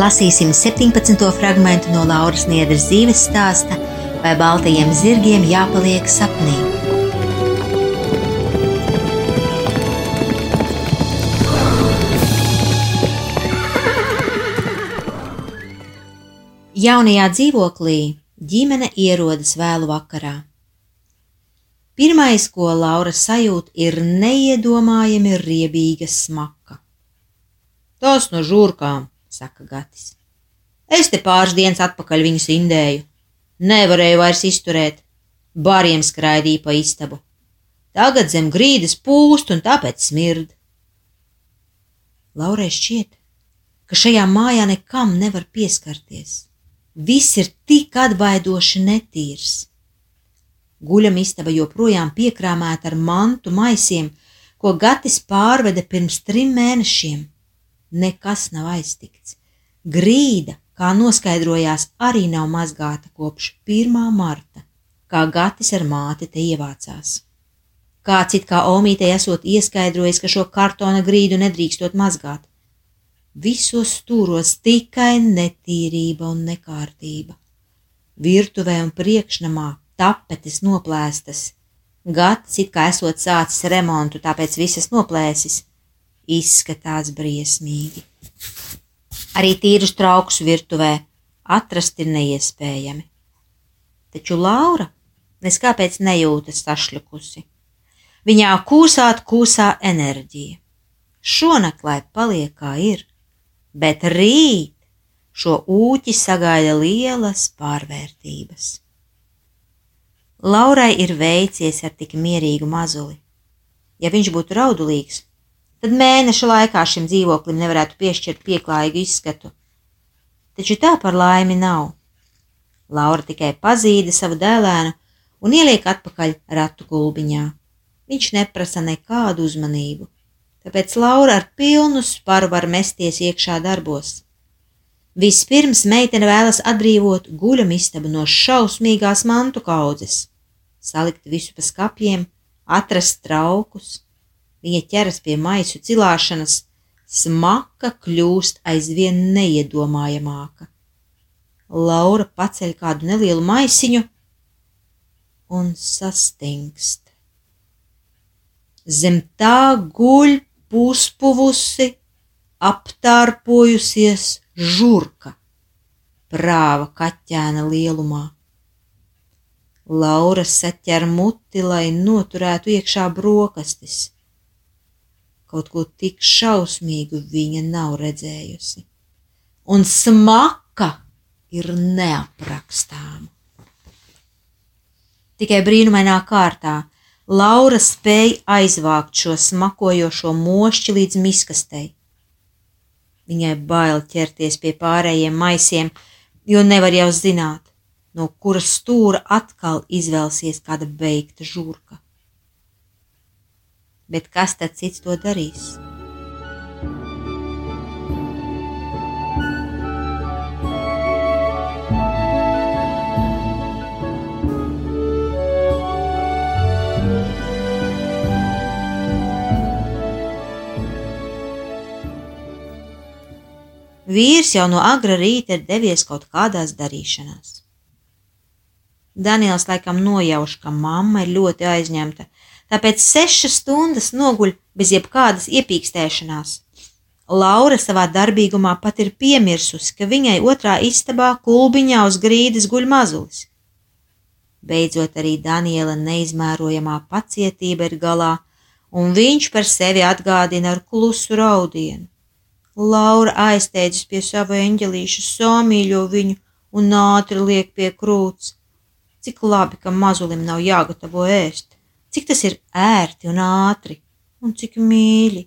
Lasīsim 17. fragment no Lauras Niedras dzīves stāsta, vai baltajiem zirgiem jāpaliek sapnī. Jaunajā dzīvoklī ģimene ierodas vēlu vakarā. Pirmais, ko Laura sajūt, ir neiedomājami riebīga smaka. Tas no žurkām, saka Gatis. Es te pāris dienas atpakaļ viņus indēju. Nevarēju vairs izturēt. Bariem skraidīja pa istabu. Tagad zem grīdas pūst un tāpēc smird. Laurai šķiet, ka šajā mājā nekam nevar pieskarties. Viss ir tik atbaidoši netīrs. Guļam istaba joprojām piekrāmēta ar mantu maisiem, ko Gatis pārveda pirms trim mēnešiem nekas nav aiztikts. Grīda, kā noskaidrojās, arī nav mazgāta kopš 1. marta, kā Gatis ar māti te ievācās. Kāds it kā omītei esot ieskaidrojis, ka šo kartona grīdu nedrīkstot mazgāt. Visos stūros tikai netīrība un nekārtība. Virtuvē un priekšnamā tapetes noplēstas. Gatis it kā esot sācis remontu, tāpēc visas noplēsis izskatās briesmīgi. Arī tīrus traukus virtuvē atrast ir neiespējami. Taču Laura neskāpēc nejūtas sašļukusi. Viņā kūsāt kūsā enerģija. Šonakt lai paliek kā ir, bet rīt šo ūķi sagaida lielas pārvērtības. Laurai ir veicies ar tik mierīgu mazuli. Ja viņš būtu raudulīgs, tad mēneša laikā šim dzīvoklim nevarētu piešķirt pieklājīgu izskatu. Taču tā par laimi nav. Laura tikai pazīda savu dēlēnu un ieliek atpakaļ ratu gulbiņā. Viņš neprasa nekādu uzmanību, tāpēc Laura ar pilnu sparu var mesties iekšā darbos. Vispirms meitene vēlas atbrīvot guļamistabu no šausmīgās mantu kaudzes, salikt visu pa skapiem, atrast traukus, Viņa ķeras pie maisu cilāšanas, smaka kļūst aizvien neiedomājamāka. Laura paceļ kādu nelielu maisiņu un sastingst. Zem tā guļ puspuvusi, aptārpojusies žurka, prāva kaķēna lielumā. Laura saķer muti, lai noturētu iekšā brokastis Kaut ko tik šausmīgu viņa nav redzējusi. Un smaka ir neaprakstāma. Tikai brīnumainā kārtā Laura spēja aizvākt šo smakojošo mošķi līdz miskastei. Viņai bail ķerties pie pārējiem maisiem, jo nevar jau zināt, no kuras stūra atkal izvelsies kāda beigta žurka bet kas tad cits to darīs? Vīrs jau no agra rīta ir devies kaut kādās darīšanās. Daniels laikam nojauš, ka mamma ir ļoti aizņemta, tāpēc sešas stundas noguļ bez jebkādas iepīkstēšanās. Laura savā darbīgumā pat ir piemirsusi, ka viņai otrā istabā kulbiņā uz grīdas guļ mazulis. Beidzot arī Daniela neizmērojamā pacietība ir galā, un viņš par sevi atgādina ar klusu raudienu. Laura aizteidzas pie sava eņģelīša, somīļo viņu un ātri liek pie krūts. Cik labi, ka mazulim nav jāgatavo ēst, cik tas ir ērti un ātri, un cik mīļi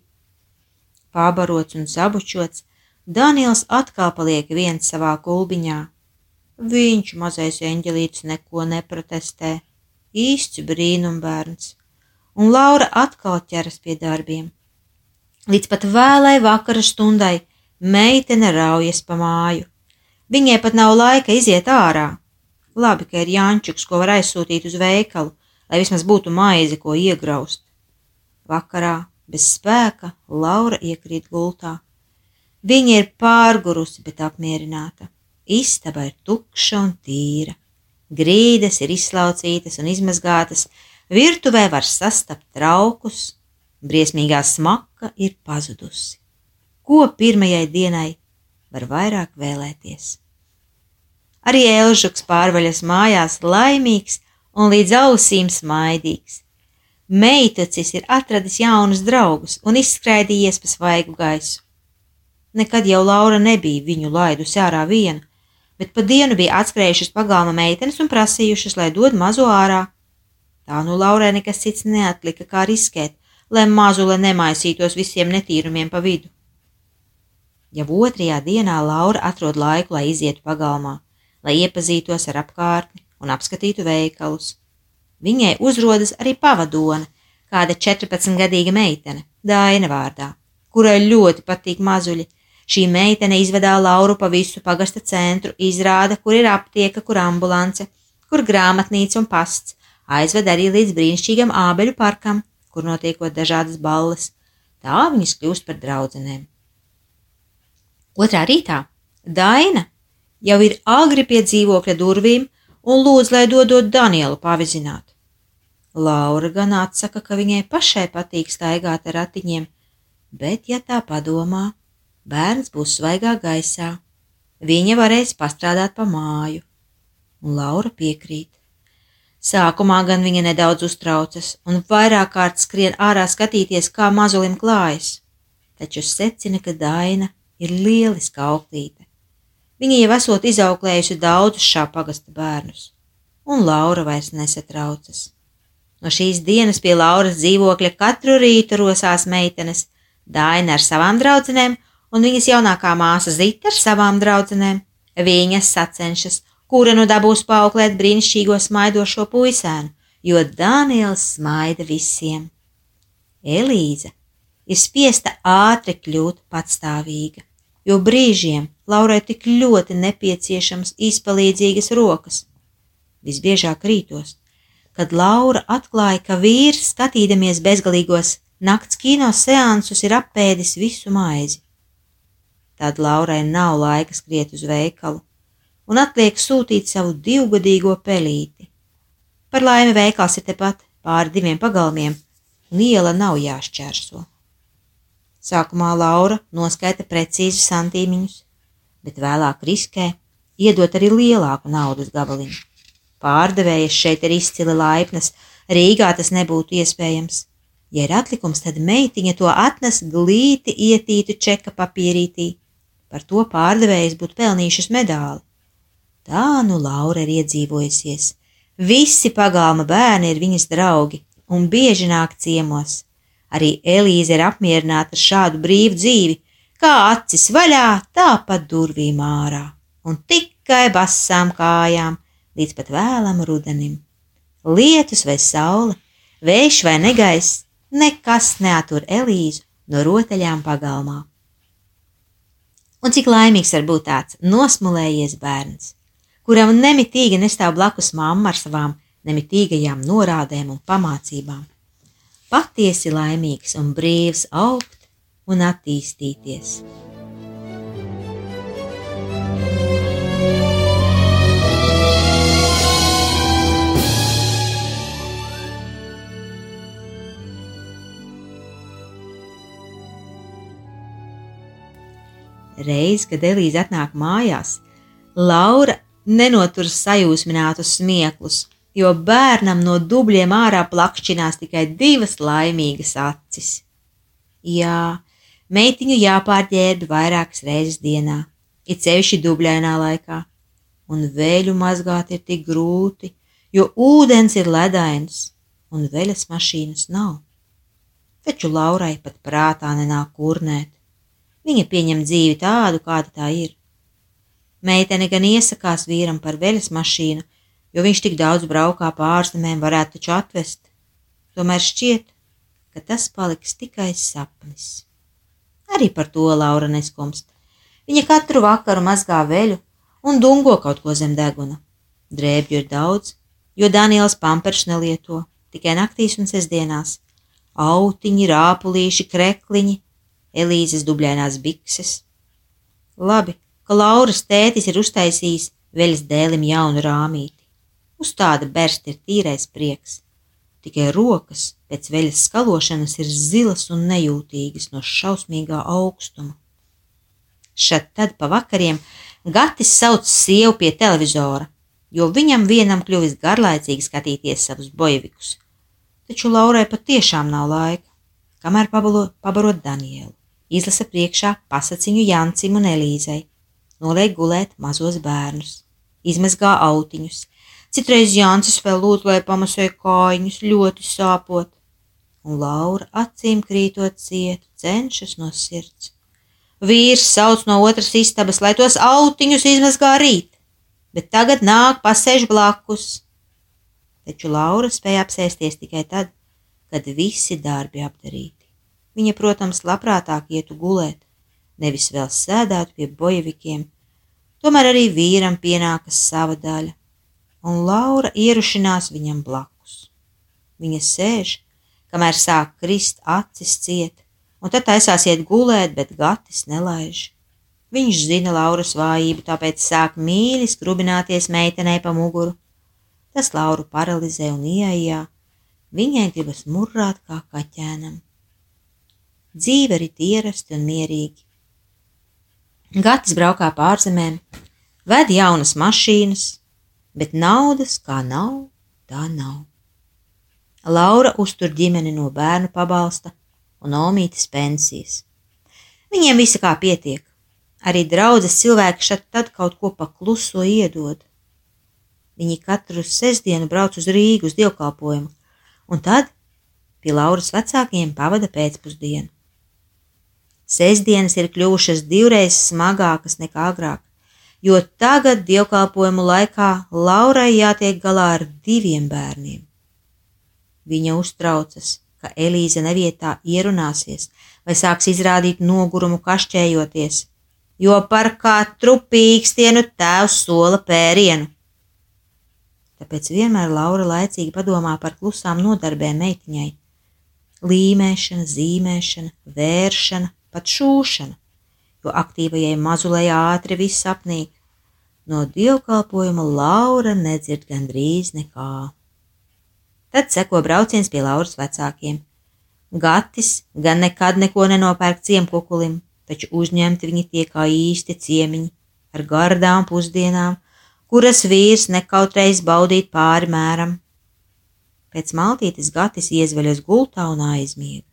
pābarots un sabučots, Daniels atkal paliek viens savā kulbiņā. Viņš, mazais eņģelītis, neko neprotestē, īsts brīnumbērns, un Laura atkal ķeras pie darbiem. Līdz pat vēlai vakara stundai meitene raujas pa māju. Viņai pat nav laika iziet ārā. Labi, ka ir Jančuks, ko var aizsūtīt uz veikalu, lai vismaz būtu maizi, ko iegraust. Vakarā Bez spēka Laura iekrīt gultā. Viņa ir pārgurusi, bet apmierināta. Istaba ir tukša un tīra. Grīdas ir izslaucītas un izmazgātas, virtuvē var sastapt traukus, briesmīgā smaka ir pazudusi. Ko pirmajai dienai var vairāk vēlēties? Arī Elžuks pārvaļas mājās laimīgs un līdz ausīm smaidīgs. Meitacis ir atradis jaunus draugus un izskraidījies pa svaigu gaisu. Nekad jau Laura nebija viņu laidusi ārā vienu, bet pa dienu bija atskrējušas pagalma meitenes un prasījušas, lai dod mazo ārā. Tā nu Laurai nekas cits neatlika, kā riskēt, lai mazule nemaisītos visiem netīrumiem pa vidu. Jau otrajā dienā Laura atrod laiku, lai izietu pagalmā, lai iepazītos ar apkārtni un apskatītu veikalus Viņai uzrodas arī pavadone, kāda 14-gadīga meitene, Daina vārdā, kurai ļoti patīk mazuļi. Šī meitene izvedā Lauru pa visu pagasta centru, izrāda, kur ir aptieka, kur ambulance, kur grāmatnīca un pasts, aizved arī līdz brīnišķīgam ābeļu parkam, kur notiekot dažādas balles. Tā viņas kļūst par draudzenēm. Otrā rītā Daina jau ir agri pie dzīvokļa durvīm un lūdz, lai dodot Danielu pavizināt. Laura gan atsaka, ka viņai pašai patīk staigāt ar ratiņiem, bet, ja tā padomā, bērns būs svaigā gaisā, viņa varēs pastrādāt pa māju, un Laura piekrīt. Sākumā gan viņa nedaudz uztraucas un vairāk kārt skrien ārā skatīties, kā mazulim klājas, taču secina, ka Daina ir lieliska auklīte. Viņa jau esot izauklējusi daudzus šā pagasta bērnus, un Laura vairs nesatraucas. No šīs dienas pie Lauras dzīvokļa katru rītu rosās meitenes, Daina ar savām draudzenēm un viņas jaunākā māsa Zita ar savām draudzenēm. Viņas sacenšas, kura nu dabūs paauklēt brīnišķīgo smaidošo puisēnu, jo Daniels smaida visiem. Elīza ir spiesta ātri kļūt patstāvīga, jo brīžiem Laurai tik ļoti nepieciešams izpalīdzīgas rokas. Visbiežāk rītos kad Laura atklāja, ka vīrs, skatīdamies bezgalīgos nakts kino seansus, ir apēdis visu maizi. Tad Laurai nav laika skriet uz veikalu un atliek sūtīt savu divgadīgo pelīti. Par laimi veikals ir tepat pāri diviem pagalmiem, un iela nav jāšķērso. Sākumā Laura noskaita precīzi santīmiņus, bet vēlāk riskē iedot arī lielāku naudas gabaliņu. Pārdevējas šeit ir izcili laipnas, Rīgā tas nebūtu iespējams. Ja ir atlikums, tad meitiņa to atnes glīti ietītu čeka papīrītī. Par to pārdevējs būtu pelnījušas medāli. Tā nu Laura ir iedzīvojusies. Visi pagalma bērni ir viņas draugi un bieži nāk ciemos. Arī Elīze ir apmierināta ar šādu brīvu dzīvi, kā acis vaļā, tā pa durvīm ārā, un tikai basām kājām, līdz pat vēlam rudenim. Lietus vai saule, vējš vai negaiss, nekas neatur Elīzu no rotaļām pagalmā. Un cik laimīgs var būt tāds nosmulējies bērns, kuram nemitīgi nestāv blakus mamma ar savām nemitīgajām norādēm un pamācībām. Patiesi laimīgs un brīvs augt un attīstīties. Reiz, kad Elīze atnāk mājās, Laura nenotur sajūsminātus smieklus, jo bērnam no dubļiem ārā plakšķinās tikai divas laimīgas acis. Jā, meitiņu jāpārģērb vairākas reizes dienā, it sevišķi dubļainā laikā, un vēļu mazgāt ir tik grūti, jo ūdens ir ledains un veļas mašīnas nav. Taču Laurai pat prātā nenāk kurnēt. Viņa pieņem dzīvi tādu, kāda tā ir. Meitene gan iesakās vīram par veļas mašīnu, jo viņš tik daudz braukā pārzemēm, varētu taču atvest. Tomēr šķiet, ka tas paliks tikai sapnis. Arī par to Laura neskumst. Viņa katru vakaru mazgā veļu un dungo kaut ko zem deguna. Drēbju ir daudz, jo Daniels pampers nelieto tikai naktīs un sestdienās. Autiņi, rāpulīši, krekliņi, Elīzes dubļainās bikses. Labi, ka Lauras tētis ir uztaisījis veļas dēlim jaunu rāmīti. Uz tāda bersta ir tīrais prieks. Tikai rokas pēc veļas skalošanas ir zilas un nejūtīgas no šausmīgā augstuma. Šad tad pa vakariem Gatis sauc sievu pie televizora, jo viņam vienam kļuvis garlaicīgi skatīties savus bojevikus. Taču Laurai patiešām nav laika, kamēr pabalo, pabarot Danielu, izlasa priekšā pasaciņu Jancim un Elīzei, noliek gulēt mazos bērnus, izmazgā autiņus, citreiz Jancis vēl lūdz, lai pamasē kājiņus, ļoti sāpot, un Laura acīm krītot cietu, cenšas no sirds. Vīrs sauc no otras istabas, lai tos autiņus izmazgā rīt bet tagad nāk pasēž blakus. Taču Laura spēja apsēsties tikai tad, kad visi darbi apdarīti. Viņa, protams, labprātāk ietu gulēt, nevis vēl sēdētu pie bojevikiem, tomēr arī vīram pienākas sava daļa, un Laura ierušinās viņam blakus. Viņa sēž, kamēr sāk krist acis ciet, un tad taisās iet gulēt, bet gatis nelaiž. Viņš zina Lauras vājību, tāpēc sāk mīļi skrubināties meitenei pa muguru. Tas Lauru paralizē un ieejā, viņai gribas murrāt kā kaķēnam. Dzīve ir ierasti un mierīgi. Gatis braukā pārzemēm, ved jaunas mašīnas, bet naudas kā nav, tā nav. Laura uztur ģimeni no bērnu pabalsta un omītas pensijas. Viņiem visa kā pietiek, Arī draudzes cilvēki šeit tad kaut ko pakluso iedod. Viņi katru sestdienu brauc uz Rīgu uz dievkalpojumu, un tad pie Lauras vecākiem pavada pēcpusdienu. Sestdienas ir kļuvušas divreiz smagākas nekā agrāk, jo tagad dievkalpojumu laikā Laurai jātiek galā ar diviem bērniem. Viņa uztraucas, ka Elīze nevietā ierunāsies vai sāks izrādīt nogurumu kašķējoties jo par katru pīkstienu tēvs sola pērienu. Tāpēc vienmēr Laura laicīgi padomā par klusām nodarbēm meitiņai - līmēšana, zīmēšana, vēršana, pat šūšana, jo aktīvajai mazulei ātri viss apnīk. No dievkalpojuma Laura nedzird gandrīz nekā. Tad seko brauciens pie Lauras vecākiem. Gatis gan nekad neko nenopērk ciemkukulim, taču uzņemti viņi tie kā īsti ciemiņi ar gardām pusdienām, kuras vīrs nekautreiz baudīt pāri mēram. Pēc maltītes gatis iezveļas gultā un aizmiega,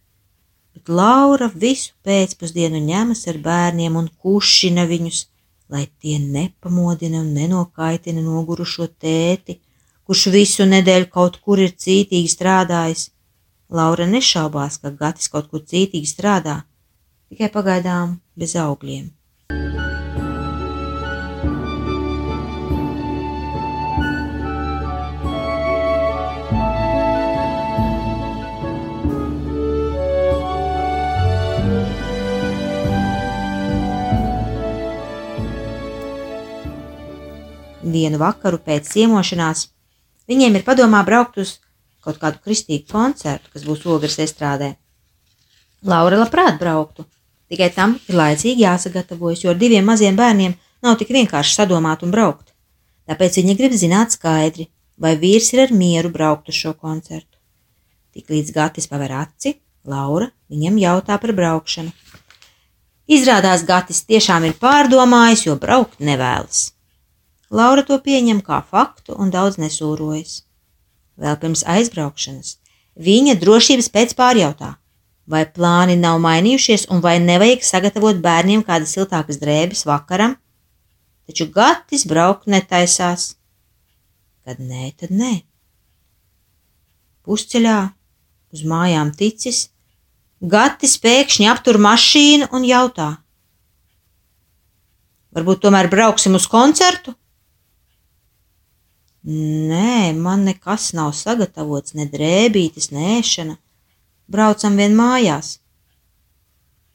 bet Laura visu pēcpusdienu ņemas ar bērniem un kušina viņus, lai tie nepamodina un nenokaitina nogurušo tēti, kurš visu nedēļu kaut kur ir cītīgi strādājis. Laura nešaubās, ka gatis kaut kur cītīgi strādā, tikai pagaidām bez augļiem. Vienu vakaru pēc ciemošanās viņiem ir padomā braukt uz kaut kādu kristīgu koncertu, kas būs ogres estrādē. Laura labprāt brauktu, Tikai tam ir laicīgi jāsagatavojas, jo ar diviem maziem bērniem nav tik vienkārši sadomāt un braukt. Tāpēc viņa grib zināt skaidri, vai vīrs ir ar mieru braukt uz šo koncertu. Tik līdz Gatis paver aci, Laura viņam jautā par braukšanu. Izrādās, Gatis tiešām ir pārdomājis, jo braukt nevēlas. Laura to pieņem kā faktu un daudz nesūrojas. Vēl pirms aizbraukšanas viņa drošības pēc pārjautā, vai plāni nav mainījušies un vai nevajag sagatavot bērniem kādas siltākas drēbes vakaram, taču Gatis braukt netaisās. Kad nē, tad nē. Pusceļā uz mājām ticis, Gatis pēkšņi aptur mašīnu un jautā: Varbūt tomēr brauksim uz koncertu? Nē, man nekas nav sagatavots, ne drēbītes, ne ēšana. Braucam vien mājās.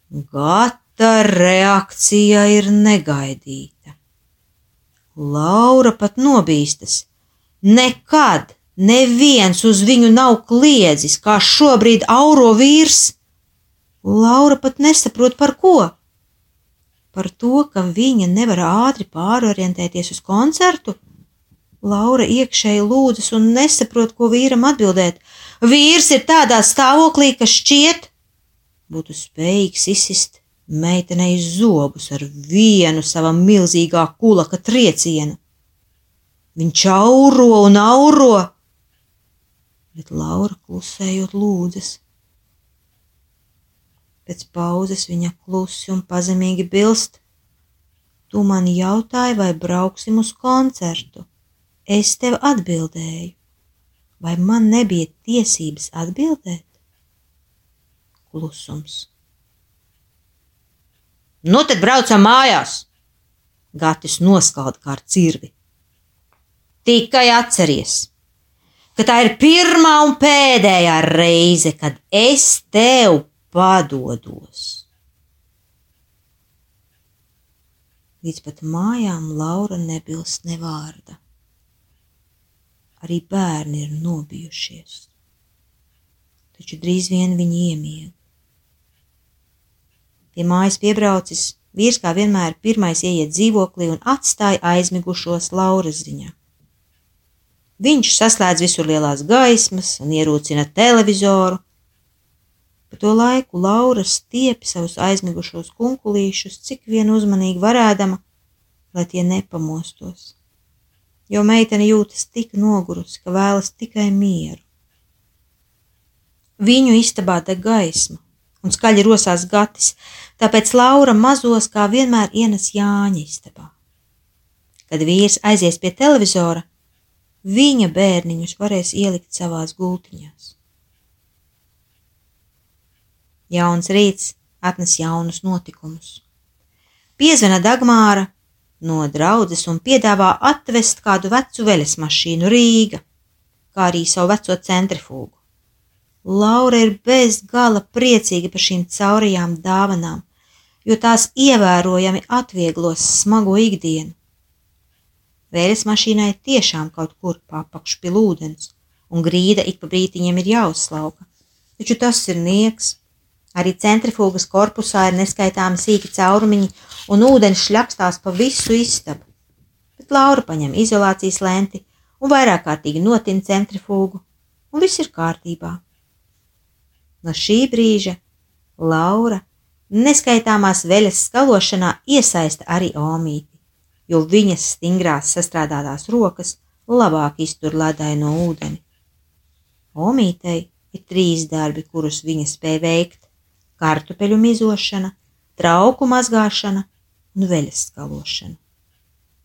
Gata reakcija ir negaidīta. Laura pat nobīstas. Nekad neviens uz viņu nav kliedzis, kā šobrīd auro vīrs. Laura pat nesaprot par ko. Par to, ka viņa nevar ātri pārorientēties uz koncertu Laura iekšēji lūdzas un nesaprot, ko vīram atbildēt. Vīrs ir tādā stāvoklī, ka šķiet, būtu spējīgs izsist meitenei zobus ar vienu sava milzīgā kulaka triecienu. Viņš auro un auro, bet Laura klusējot lūdzas. Pēc pauzes viņa klusi un pazemīgi bilst: Tu man jautāji, vai brauksim uz koncertu. Es tev atbildēju, vai man nebija tiesības atbildēt? Klusums. Nu, tad braucam mājās! Gatis noskalda kā ar cirvi. Tikai atceries, ka tā ir pirmā un pēdējā reize, kad es tev padodos. Līdz pat mājām Laura nebilst ne vārda arī bērni ir nobijušies. Taču drīz vien viņi iemiega. Pie mājas piebraucis, vīrs kā vienmēr pirmais ieiet dzīvoklī un atstāja aizmigušos Lauras ziņā. Viņš saslēdz visur lielās gaismas un ierūcina televizoru. Pa to laiku Laura stiepi savus aizmigušos kunkulīšus, cik vien uzmanīgi varēdama, lai tie nepamostos jo meitene jūtas tik nogurusi, ka vēlas tikai mieru. Viņu istabā deg gaisma, un skaļi rosās gatis, tāpēc Laura mazos kā vienmēr ienes Jāņa istabā. Kad vīrs aizies pie televizora, viņa bērniņus varēs ielikt savās gultiņās. Jauns rīts atnes jaunus notikumus. Piezvana Dagmāra no draudzes un piedāvā atvest kādu vecu veļas mašīnu Rīga, kā arī savu veco centrifūgu. Laura ir bez gala priecīga par šīm caurajām dāvanām, jo tās ievērojami atvieglos smago ikdienu. Vēles mašīnai tiešām kaut kur papakšu pie ūdens, un grīda ik pa brītiņiem ir jāuzslauka, taču tas ir nieks. Arī centrifūgas korpusā ir neskaitāmi sīki caurumiņi, un ūdens šļakstās pa visu istabu. Bet Laura paņem izolācijas lenti un vairāk kārtīgi notina centrifūgu, un viss ir kārtībā. No šī brīža Laura neskaitāmās veļas skalošanā iesaista arī Omīti, jo viņas stingrās sastrādātās rokas labāk iztur ledaino ūdeni. Omītei ir trīs darbi, kurus viņa spēja veikt kartupeļu mizošana, trauku mazgāšana un veļas skalošana.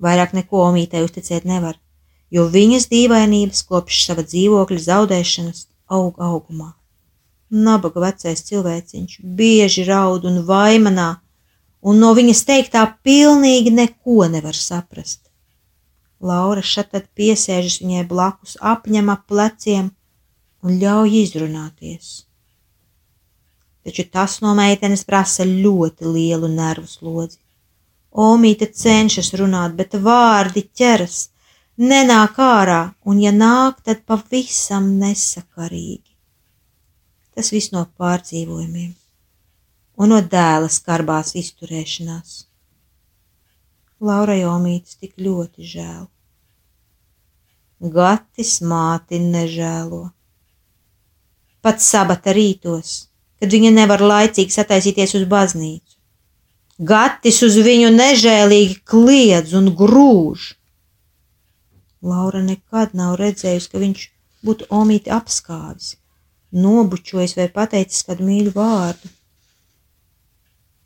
Vairāk neko omītei uzticēt nevar, jo viņas dīvainības kopš sava dzīvokļa zaudēšanas aug augumā. Nabaga vecais cilvēciņš bieži raud un vaimanā, un no viņas teiktā pilnīgi neko nevar saprast. Laura šatad piesēžas viņai blakus, apņem ap pleciem un ļauj izrunāties taču tas no meitenes prasa ļoti lielu nervu slodzi. Omīte cenšas runāt, bet vārdi ķeras, nenāk ārā, un ja nāk, tad pavisam nesakarīgi. Tas viss no pārdzīvojumiem un no dēla skarbās izturēšanās. Laurai Omītes tik ļoti žēl. Gatis māti nežēlo. Pat sabata rītos kad viņa nevar laicīgi sataisīties uz baznīcu. Gatis uz viņu nežēlīgi kliedz un grūž. Laura nekad nav redzējusi, ka viņš būtu omīti apskāvis, nobučojis vai pateicis kādu mīļu vārdu.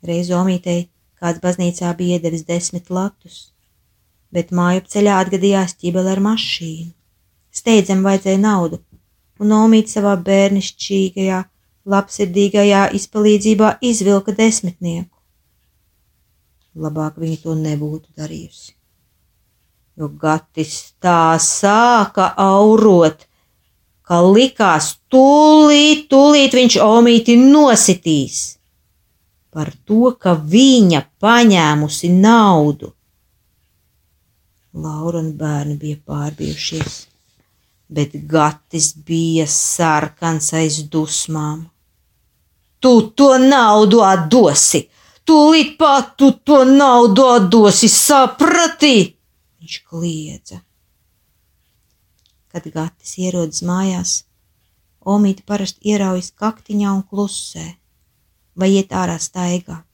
Reiz omītei kāds baznīcā bija iedevis desmit latus, bet māju ceļā atgadījās ķibele ar mašīnu. Steidzam vajadzēja naudu, un omīte savā bērnišķīgajā, labsirdīgajā izpalīdzībā izvilka desmitnieku. Labāk viņa to nebūtu darījusi jo gatis tā sāka aurot, ka likās tūlīt, tūlīt viņš omīti nositīs par to, ka viņa paņēmusi naudu. Laura un bērni bija pārbijušies, bet gatis bija sarkans aiz dusmām. Tu to naudu atdosi! Tūlīt pat tu to naudu atdosi, saprati! viņš kliedza. Kad gatis ierodas mājās, Omīte parasti ieraujas kaktiņā un klusē, vai iet ārā staigāt.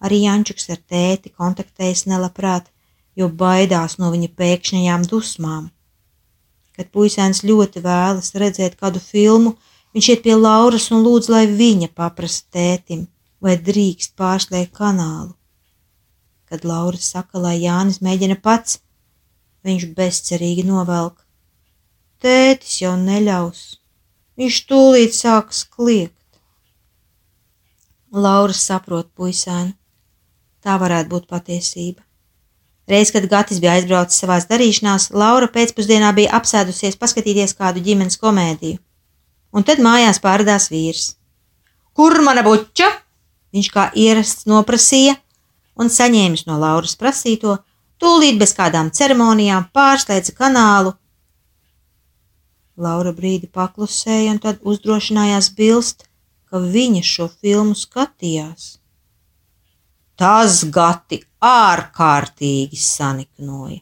Arī Jančuks ar tēti kontaktējas nelabprāt, jo baidās no viņa pēkšņajām dusmām. Kad puisēns ļoti vēlas redzēt kādu filmu, viņš iet pie Lauras un lūdz, lai viņa paprasta tētim, vai drīkst pārslēgt kanālu. Kad Laura saka, lai Jānis mēģina pats, viņš bezcerīgi novelk. Tētis jau neļaus, viņš tūlīt sāks kliegt. Laura saprot puisēnu. Tā varētu būt patiesība. Reiz, kad Gatis bija aizbraucis savās darīšanās, Laura pēcpusdienā bija apsēdusies paskatīties kādu ģimenes komēdiju. Un tad mājās pārdās vīrs. Kur mana buča? Viņš kā ierasts noprasīja, un saņēmis no Lauras prasīto, tūlīt bez kādām ceremonijām pārslēdza kanālu. Laura brīdi paklusēja un tad uzdrošinājās bilst, ka viņa šo filmu skatījās. Tas gati ārkārtīgi saniknoja.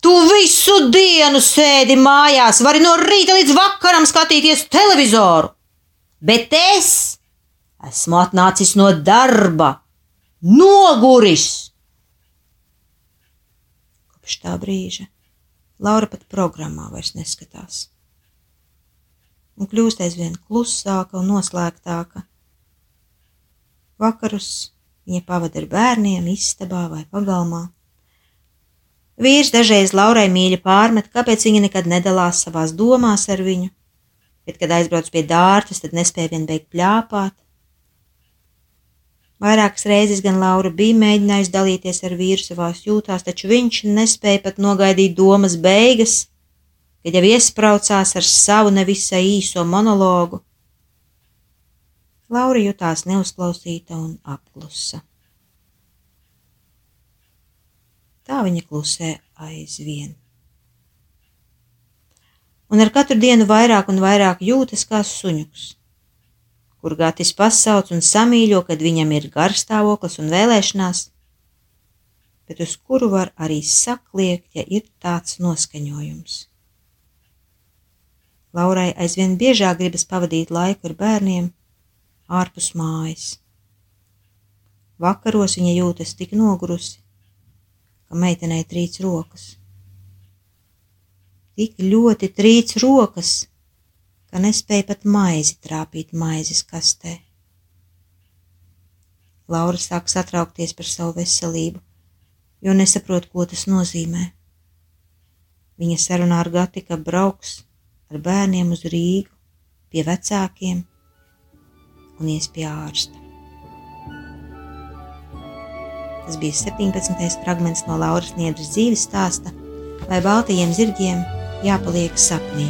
Tu visu dienu sēdi mājās, vari no rīta līdz vakaram skatīties televizoru, bet es esmu atnācis no darba Noguris! Kopš tā brīža Laura pat programmā vairs neskatās. Un kļūst aizvien klusāka un noslēgtāka. Vakarus viņa pavada ar bērniem, istabā vai pagalmā. Vīrs dažreiz Laurai mīļi pārmet, kāpēc viņa nekad nedalās savās domās ar viņu, bet, kad aizbrauc pie dārtas, tad nespēja vien beigt pļāpāt. Vairākas reizes gan Laura bija mēģinājusi dalīties ar vīru savās jūtās, taču viņš nespēja pat nogaidīt domas beigas, kad jau iespraucās ar savu nevisai īso monologu. Laura jutās neuzklausīta un apklusa. Tā viņa klusē aizvien. Un ar katru dienu vairāk un vairāk jūtas kā suņuks kur Gatis pasauc un samīļo, kad viņam ir garstāvoklis un vēlēšanās, bet uz kuru var arī sakliekt, ja ir tāds noskaņojums. Laurai aizvien biežāk gribas pavadīt laiku ar bērniem ārpus mājas. Vakaros viņa jūtas tik nogurusi, ka meitenei trīc rokas. Tik ļoti trīc rokas, ka nespēja pat maizi trāpīt maizes kastē. Laura sāk satraukties par savu veselību, jo nesaprot, ko tas nozīmē. Viņa sarunā ar Gati, ka brauks ar bērniem uz Rīgu, pie vecākiem un ies pie ārsta. Tas bija 17. fragments no Lauras Niedras dzīves stāsta, vai baltajiem zirgiem jāpaliek sapnī.